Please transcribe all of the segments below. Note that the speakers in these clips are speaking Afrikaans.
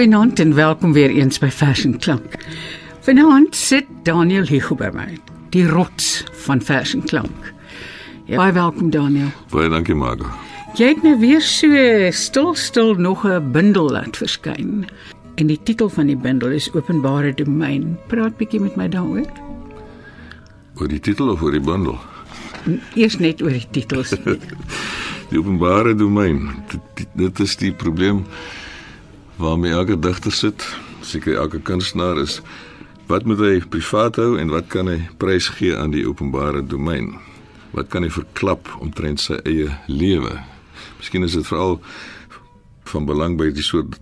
Goeienaand en welkom weer eens by Vers en Klank. Vanaand sit Daniel Hugo by my, die rots van Vers en Klank. Ja, baie welkom Daniel. Baie dankie Margo. Jy het nou weer so stil stil nog 'n bundel laat verskyn. En die titel van die bundel is Openbare Domein. Praat bietjie met my daaroor. Oor die titel of oor die bundel? Eers net oor die titels. Die openbare domein. Dit, dit, dit is die probleem waarmee elke digter sit, seker elke kunstenaar is. Wat moet hy privaat hou en wat kan hy prysgee aan die openbare domein? Wat kan hy verklap omtrent sy eie lewe? Miskien is dit veral van belang by die soort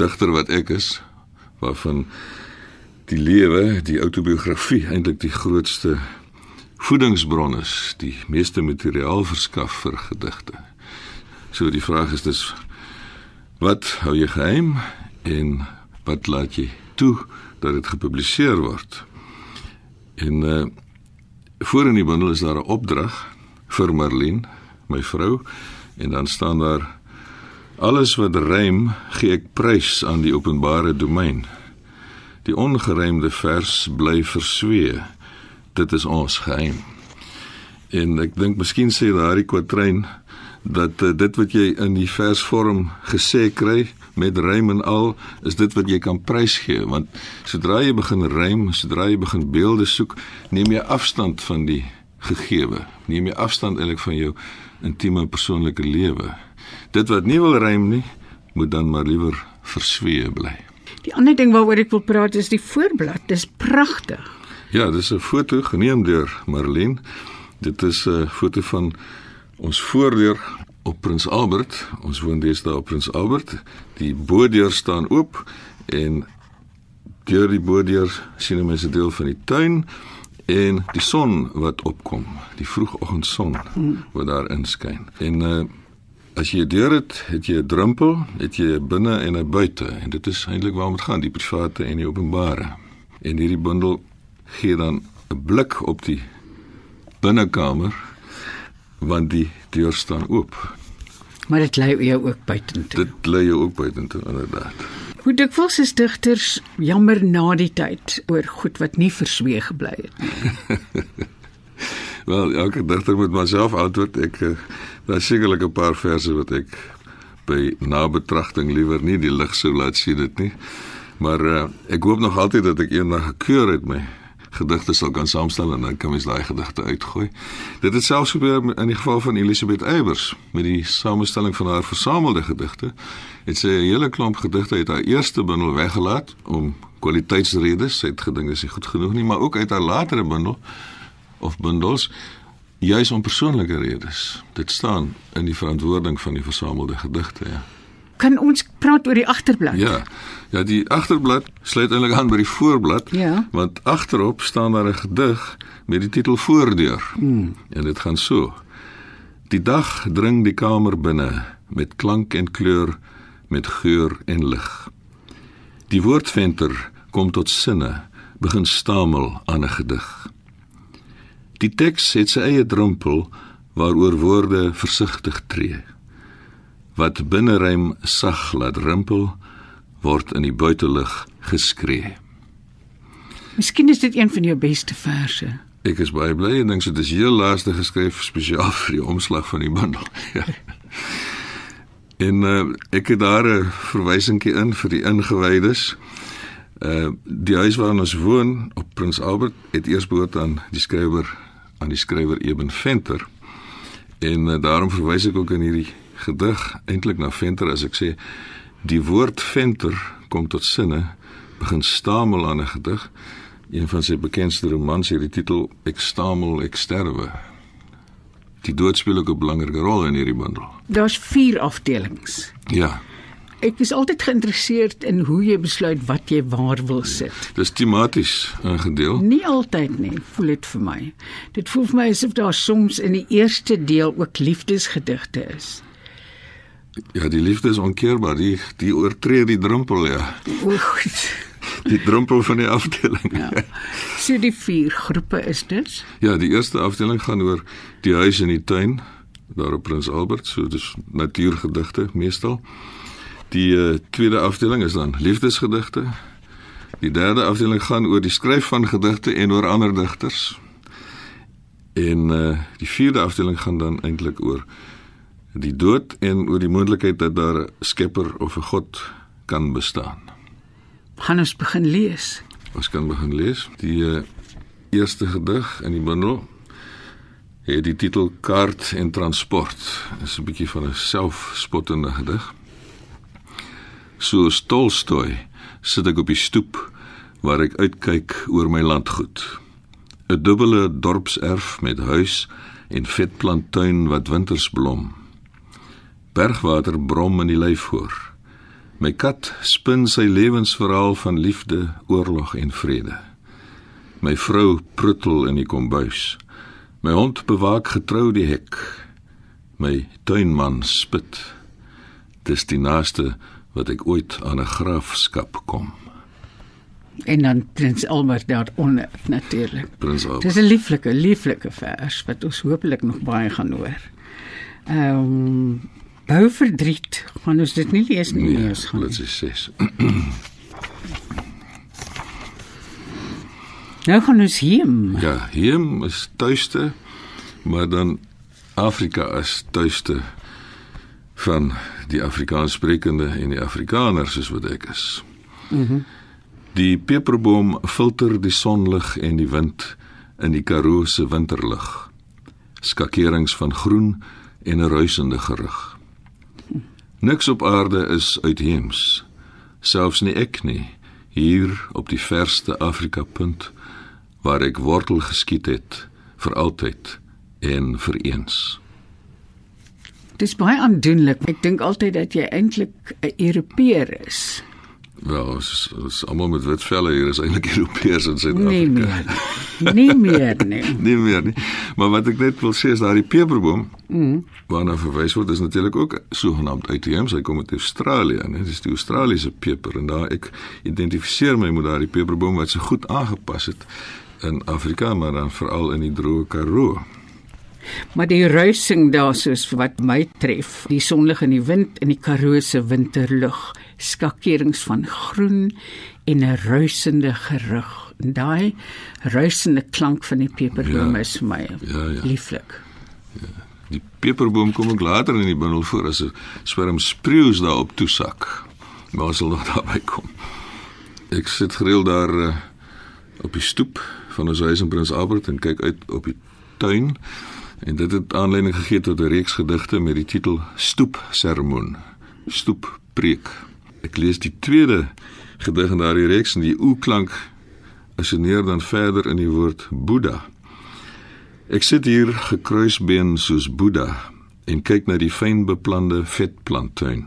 digter wat ek is, waarvan die lewe, die autobiografie eintlik die grootste voedingsbron is, die meeste materiaal verskaf vir gedigte. So die vraag is dus wat hou jy geheim en wat laat jy toe dat dit gepubliseer word? En uh voor in die bundel is daar 'n opdrag vir Marlene, my vrou, en dan staan daar alles wat rym gee ek prys aan die openbare domein. Die ongereimde vers bly verswee dit is ons geheim. En ek dink miskien sê daardie kwatryn dat uh, dit wat jy in die versvorm gesê kry met rym en al is dit wat jy kan prysgee want sodra jy begin rym, sodra jy begin beelde soek, neem jy afstand van die gegewe. Neem jy afstand eintlik van jou intieme persoonlike lewe. Dit wat nie wil rym nie, moet dan maar liewer verswee bly. Die ander ding waaroor ek wil praat is die voorblad. Dis pragtig. Ja, dis 'n foto geneem deur Marlene. Dit is 'n foto van ons voordeur op Prins Albert. Ons woon deesdae op Prins Albert. Die bodeur staan oop en deur die bodeur sien mense 'n deel van die tuin en die son wat opkom, die vroegoggendson wat daar inskyn. En uh as jy deur het, het jy 'n drempel, het jy 'n binne en 'n buite en dit is eintlik waarom dit gaan, die private en die openbare. En hierdie bundel gee dan 'n blik op die binnekamer want die deur staan oop. Maar dit lei jou ook buitentoe. Dit lei jou ook buitentoe inderdaad. Hoe dikwels is digters jammer na die tyd oor goed wat nie verswee gebly het nie. Wel, elke digter moet myself antwoord. Ek uh, daar's sekerlik 'n paar verse wat ek by nabetragting liewer nie die lig sou laat sien dit nie. Maar uh, ek hoop nog altyd dat ek eendag gekeur het my gedigte sal kan saamstel en dan kan mens daai gedigte uitgooi. Dit het selfs gebeur in die geval van Elisabeth Eybers met die samestelling van haar versamelde gedigte. Het sy 'n hele klomp gedigte uit haar eerste bundel weggelaat om kwaliteitsredes, sy het gedink dit is nie goed genoeg nie, maar ook uit haar latere bundel of bundels juis om persoonlike redes. Dit staan in die verantwoording van die versamelde gedigte, ja. Kan ons praat oor die agterblad? Ja. Ja, die agterblad sluit eintlik aan by die voorblad. Ja. Want agterop staan daar 'n gedig met die titel Voordeur. Hmm. En dit gaan so: Die dag dring die kamer binne met klank en kleur, met geur en lig. Die woordventer kom tot sinne, begin stamel aan 'n gedig. Die teks het sy eie drempel waaroor woorde versigtig tree. Wat binnerym sag laat rimpel, word in die buitelug geskree. Miskien is dit een van jou beste verse. Ek is baie bly en dink dit is heel laaste geskryf spesiaal vir die omslag van die bundel. Ja. En uh, ek het daar 'n verwysingkie in vir die ingewydes. Uh die huis waarin ons woon op Prins Albert het eers behoort aan die skrywer aan die skrywer Eben Venter. En uh, daarom verwys ek ook in hierdie gedig eintlik na Venter as ek sê die woord Venter kom tot sinne begin stamel aan 'n gedig. Een van sy bekendste romans het die titel Ek stamel, ek sterwe. Die dood speel ook 'n belangrike rol in hierdie bundel. Daar's 4 afdelings. Ja, Ek is altyd geïnteresseerd in hoe jy besluit wat jy waar wil sit. dis tematies ingedeel. Nie altyd nie, voel dit vir my. Dit voel vir my asof daar soms in die eerste deel ook liefdesgedigte is. Ja, die liefde is onkeerbaar. Die die oortree die drempel, ja. O, goed. Die drempel van die afdeling. Ja. So die vier groepe is dit. Ja, die eerste afdeling gaan oor die huis en die tuin daar op Prins Albert, so dis natuurgedigte meestal. Die uh, tweede afdeling is dan liefdesgedigte. Die derde afdeling gaan oor die skryf van gedigte en oor ander digters. En uh, die vierde afdeling gaan dan eintlik oor die dood en oor die moontlikheid dat daar 'n skepper of 'n god kan bestaan. Gaan ons begin lees. Ons kan begin lees. Die uh, eerste gedig in die bundel het die titel Kaart en Transport. Dit is 'n bietjie van 'n selfspottende gedig. So Tolstoy sit ek op die stoep waar ek uitkyk oor my landgoed. 'n Dubbele dorpserf met huis en vetplanttuin wat winters blom. Bergwater brom in die lyf voor. My kat spin sy lewensverhaal van liefde, oorlog en vrede. My vrou pruttel in die kombuis. My hond bewaak getrou die hek. My tuinman spit. Dis die naaste wat ek ooit aan 'n graafskap kom. En dan Prins Albert daaronder natuurlik. Prins Albert. Dis 'n lieflike, lieflike vers wat ons hopelik nog baie gaan hoor. Ehm um, Bou verdriet. Gaan ons dit nie lees nie, Nee, ons gaan. dit is 6. Nou gaan ons heen. Ja, hier is tuiste, maar dan Afrika is tuiste van die Afrikaanssprekende en die Afrikaners soos wat ek is. Mhm. Mm die peperboom filter die sonlig en die wind in die Karoo se winterlig. Skakerings van groen en 'n ruisende gerug. Niks op aarde is uitheems, selfs nie ek nie, hier op die verste Afrika punt waar ek wortel geskiet het vir altyd en vir eens. Dis baie aandoenlik. Ek dink altyd dat jy eintlik 'n Europeër is. Wel, ons is almal met wit velle hier is eintlik Europeërs in Nee Suid-Afrika. meer. Nie meer nie. Nie meer nie. Maar wat ek net wil sê is daardie peperboom mm. waarna verwys word is natuurlik ook sogenaamd uitheems. Hy kom uit Australië, né? Dis die Australiese peper en daar ek identifiseer my met daardie peperboom wat so goed aangepas het in Afrika, maar dan veral in die droë Karoo. Maar die ruising daar soos wat my tref, die sonlig in die wind in die Karoo se winterlug, skakerings van groen en 'n ruisende gerug. En daai ruisende klank van die peperboom Ja. is vir my Ja, ja. lieflik. Die peperboom kom ook later in die bundel voor as 'n swerm spreeus daarop toesak. Maar ons sal nog daarby kom. Ek sit gereeld daar uh, op die stoep van ons huis in Prins Albert en kyk uit op die tuin en dit het aanleiding gegee tot 'n reeks gedigte met die titel Stoep Sermoen. Stoep preek. Ek lees die tweede gedig in daardie reeks en die oeklank asseneer dan verder in die woord Boeddha. Ek sit hier gekruisbeen soos Boeddha en kyk na die fynbeplande vetplanttuin.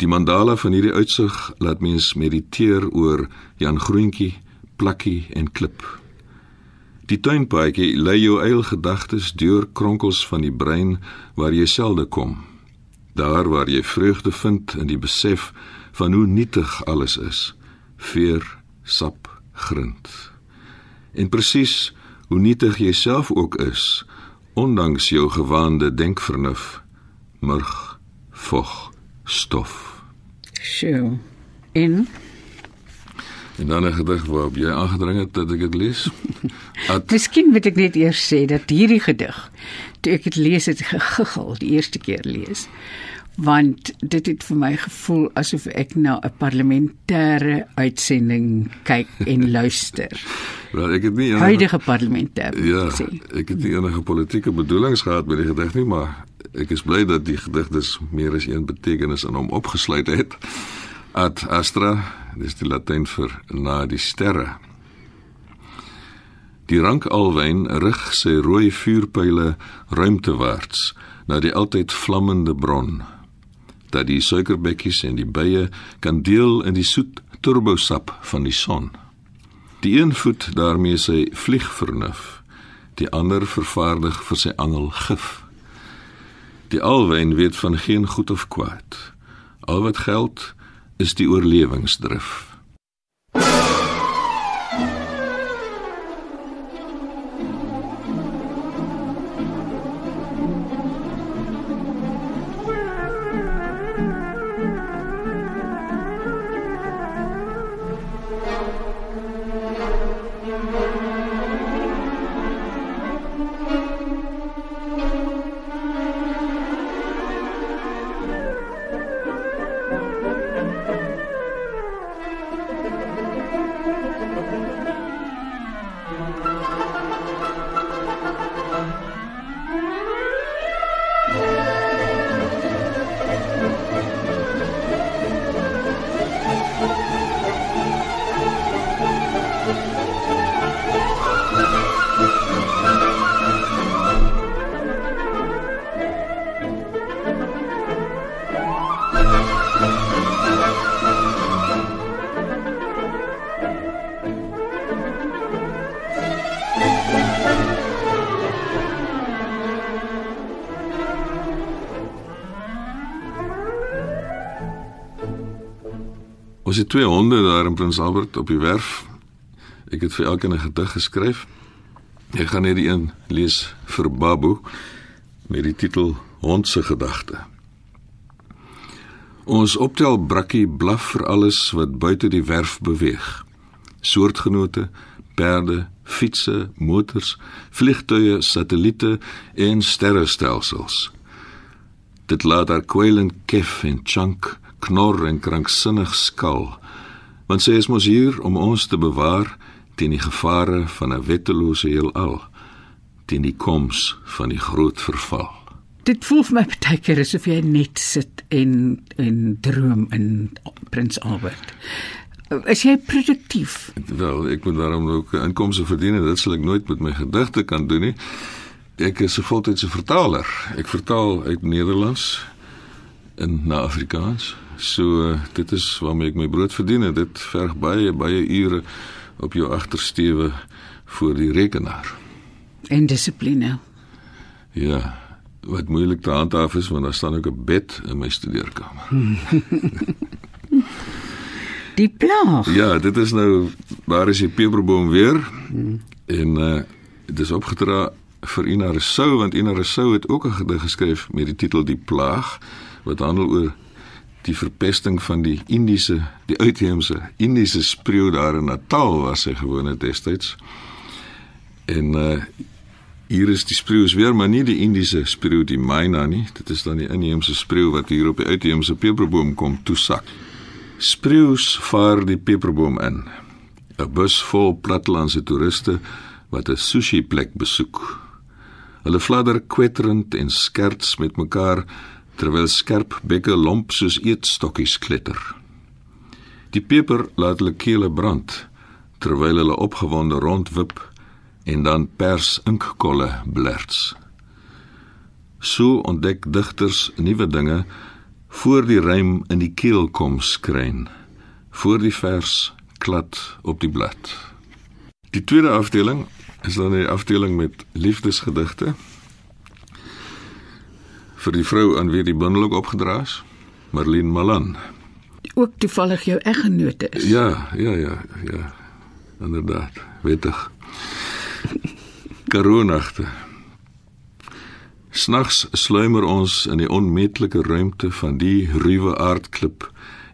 Die mandala van hierdie uitsig laat mens mediteer oor Jan Groentjie, plakkie en klip. Die tuinpaadjie lei jou eil gedagtes deur kronkels van die brein waar jy selde kom. Daar waar jy vreugde vind in die besef van hoe nietig alles is. Veer, sap, grind. En presies hoe nietig jy self ook is, ondanks jou gewaande denkvernuf, murg, vog, stof. Sjoe. En En dan 'n gedig waarop jy aangedring het dat ek dit lees. At miskien moet ek net eers sê dat hierdie gedig toe ek dit lees het gegiggel die eerste keer lees want dit het vir my gevoel asof ek na 'n parlementêre uitsending kyk en luister. wel ek het nie enige Huidige parlementêre Ja, sê. ek het nie enige politieke bedoelings gehad met die gedig nie, maar ek is bly dat die gedig dus meer as een betekenis in hom opgesluit het. Ad astra, dis die Latyn vir na die sterre. Die rankalwyn rig sy rooi vuurpyle ruimtewaarts na die altyd vlammende bron. Dat die suikerbekkies en die bye kan deel in die soet turbosap van die son. Die een voet daarmee sy vliegvernuf, die ander vervaardig vir sy angel gif. Die alwyn weet van geen goed of kwaad. Al wat geld is die oorlewingsdrif. Ons het twee honde daar in Prins Albert op die werf. Ek het vir elkeen 'n gedig geskryf. Ek gaan net die een lees vir Babu met die titel Hond se gedagte. Ons optel brakkie blaf vir alles wat buite die werf beweeg. Soortgenote, perde, fietsse, motors, vliegtuie, satelliete en sterrestelsels. Dit laat haar kwelend kef en chunk knor en kranksinnig skal. Want sy is mos hier om ons te bewaar teen die gevare van 'n wettelose heelal, teen die koms van die groot verval. Dit voel vir my baie keer asof jy net sit en en droom in Prins Albert. Is jy produktief? Wel, ek moet daarom ook inkomste verdien en dit sal ek nooit met my gedigte kan doen nie. Ek is 'n voltydse vertaler. Ek vertaal uit Nederlands in na Afrikaans. So uh, dit is waarmee ek my brood verdien en dit verg baie baie ure op jou agtersteewe voor die rekenaar. En dissipline. Ja, wat moeilik te handhaaf is want daar staan ook 'n bed in my studeerkamer. Die plaag. Ja, dit is nou waar is die peperboom weer? Hmm. En uh dit is opgedra vir Ina Rousseau want Ina Rousseau het ook 'n gedig geskryf met die titel Die plaag wat handel oor die verpesting van die Indiese, die uitheemse Indiese spreeu daar in Natal waar sy gewoon het destyds. En uh hier is die spreeu weer maar nie die Indiese spreeu die myna nie, dit is dan die inheemse spreeu wat hier op die uitheemse peperboom kom toesak. Spreeus vaar die peperboom in. 'n Bus vol platlandse toeriste wat 'n sushi plek besoek. Hulle fladder kwetterend en skerts met mekaar terwyl skerp bekke lomp soos eetstokkies kletter. Die peper laat hulle kele brand terwyl hulle opgewonde rondwip en dan pers inkkolle blerts. So ontdek digters nuwe dinge voor die rym in die keel kom skryn, voor die vers klad op die blad. Die tweede afdeling is dan 'n afdeling met liefdesgedigte vir die vrou aan wie die bundel ook opgedra is, Marlene Malan. Ook toevallig jou eggenote is. Ja, ja, ja, ja. Inderdaad, wettig. Karoonagte. Snags sluimer ons in die onmeetlike ruimte van die ruwe aardklip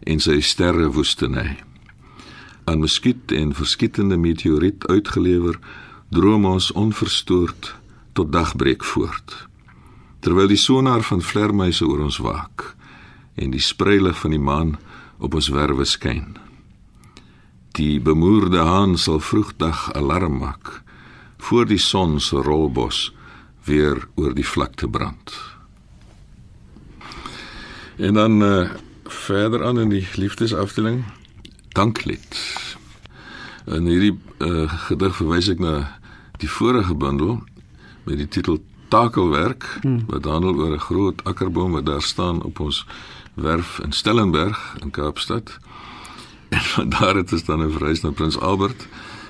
en sy sterrewoestynny. Aan muskiet en verskietende meteoriet uitgelewer, droom ons onverstoord tot dagbreek voort. Terwyl die sonaar van vlermuise oor ons waak en die spreilig van die maan op ons werwe skyn. Die bemoerde haan sal vroegdag alarm maak voor die son se rolbos weer oor die vlakte brand. En dan uh, verder aan in die liefdesafdeling danklied. In hierdie uh, gedig verwys ek na die vorige bundel met die titel Takelwerk hmm. wat handel oor 'n groot akkerboom wat daar staan op ons werf in Stellenberg in Kaapstad. En van daar het ons dan 'n verhuis na Prins Albert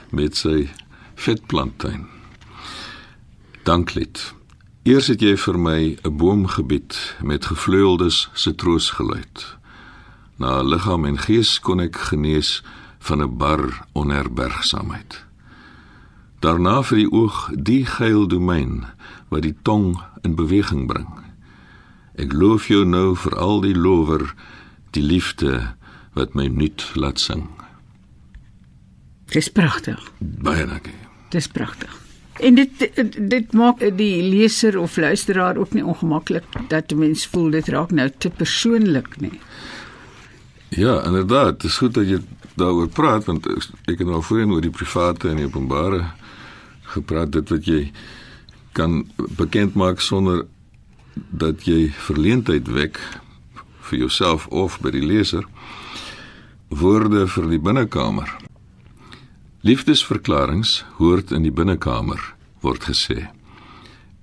met sy vetplanttuin. Danklied. Eers het jy vir my 'n boom gebied met gevleueldes se troosgeluid. Na liggaam en gees kon ek genees van 'n bar onherbergsaamheid. Daarna vir die oog die geil domein wat die tong in beweging bring. Ek loof jou nou vir al die lower die liefde wat my nuut laat sing. Dis pragtig. Baie dankie. Dis pragtig. En dit dit maak die leser of luisteraar ook nie ongemaklik dat 'n mens voel dit raak nou te persoonlik nie. Ja, inderdaad, dit is goed dat jy daaroor praat want ek het nou voorheen oor die private en die openbare gepraat dit wat jy kan bekend maak sonder dat jy verleentheid wek vir jouself of by die leser woorde vir die binnekamer Liefdesverklaringe hoort in die binnekamer word gesê.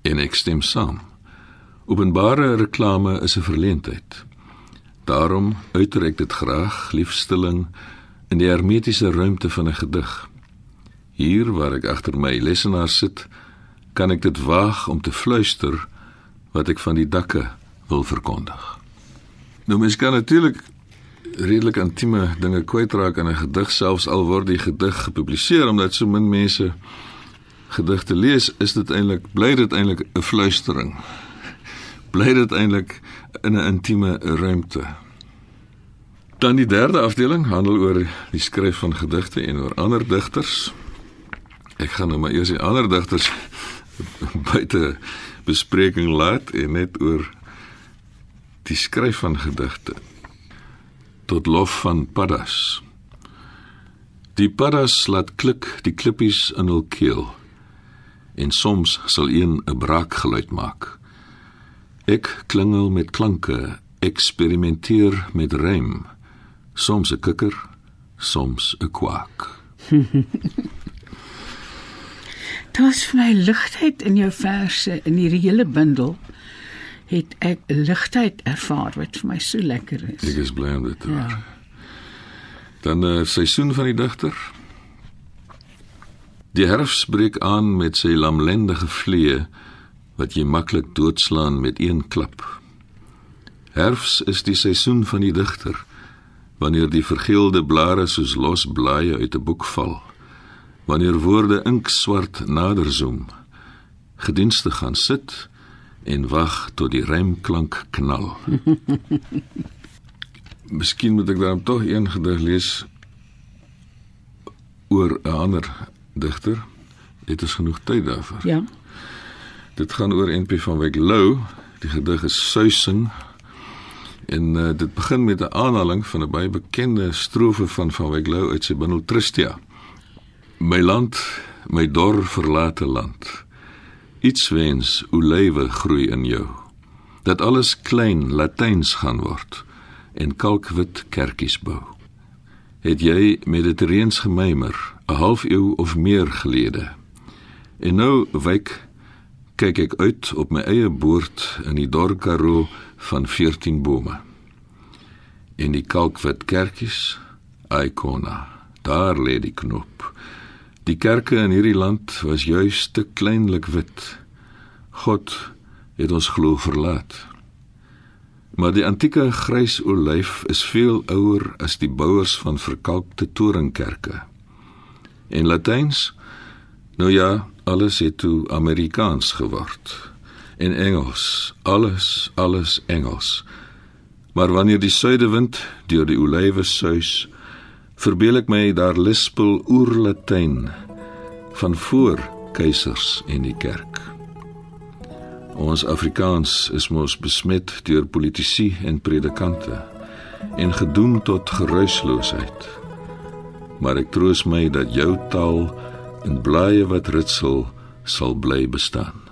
En ek stem saam. Openbare reklame is 'n verleentheid. Daarom uiter ek dit graag, liefstelling, in die hermetiese ruimte van 'n gedig. Hier waar ek agter my lesenaar sit, kan ek dit waag om te fluister wat ek van die dakke wil verkondig. Nou mens kan natuurlik redelik intieme dinge kwytraak in 'n gedig selfs al word die gedig gepubliseer omdat so min mense gedigte lees, is dit eintlik bly dit eintlik 'n fluistering. Bly dit eintlik in 'n intieme ruimte. Dan die derde afdeling handel oor die skryf van gedigte en oor ander digters. Ek gaan nou maar eers die ander digters buite bespreking laat en net oor die skryf van gedigte tot lof van paddas. Die paddas laat klik die klippies in hul keel en soms sal een 'n braakgeluid maak. Ek klingel met klanke, eksperimenteer met rym, soms 'n kikker, soms 'n kwak. Daar's vir my ligtheid in jou verse in hierdie hele bundel het ek ligtheid ervaar wat vir my so lekker is. Ek is bly om dit te hoor. Ja. Dan uh, seisoen van die digter. Die herfs breek aan met sy lamlendige vlee wat jy maklik doodslaan met een klap. Herfs is die seisoen van die digter wanneer die vergeelde blare soos los blaaie uit 'n boek val. Wanneer woorde inkswart naderzoom. Gedienstig gaan sit en wag tot die rymklank knal. Miskien moet ek dan tog een gedig lees oor 'n ander digter. Dit is genoeg tyd daarvoor. Ja. Dit gaan oor NP van Wyk Lou. Die gedig is Suising. En uh, dit begin met 'n aanhaling van 'n baie bekende strofe van van Wyk Lou uit sy bundel Tristia. My land, my dor verlate land. Iets wens hoe lewe groei in jou. Dat alles klein latyns gaan word en kalkwit kerkies bou. Het jy mediterreens gemeimer 'n half eeu of meer gelede? En nou wyk kyk ek uit op my eie boord in die dorkaro van 14 bome. En die kalkwit kerkies ikona daar lê die knop Die kerke in hierdie land was juis te kleinlik wit. God het ons glo verlaat. Maar die antieke grys olyf is veel ouer as die bouers van verkalkte toringkerke. En Latyns? Nou ja, alles het toe Amerikaans geword. En Engels, alles, alles Engels. Maar wanneer die suidewind deur die olywe suis, verbeel ek my daar lispel oerlatyn van voor keisers en die kerk. Ons Afrikaans is mos besmet deur politici en predikante en gedoem tot geruisloosheid. Maar ek troos my dat jou taal in blaaie wat ritsel sal bly bestaan.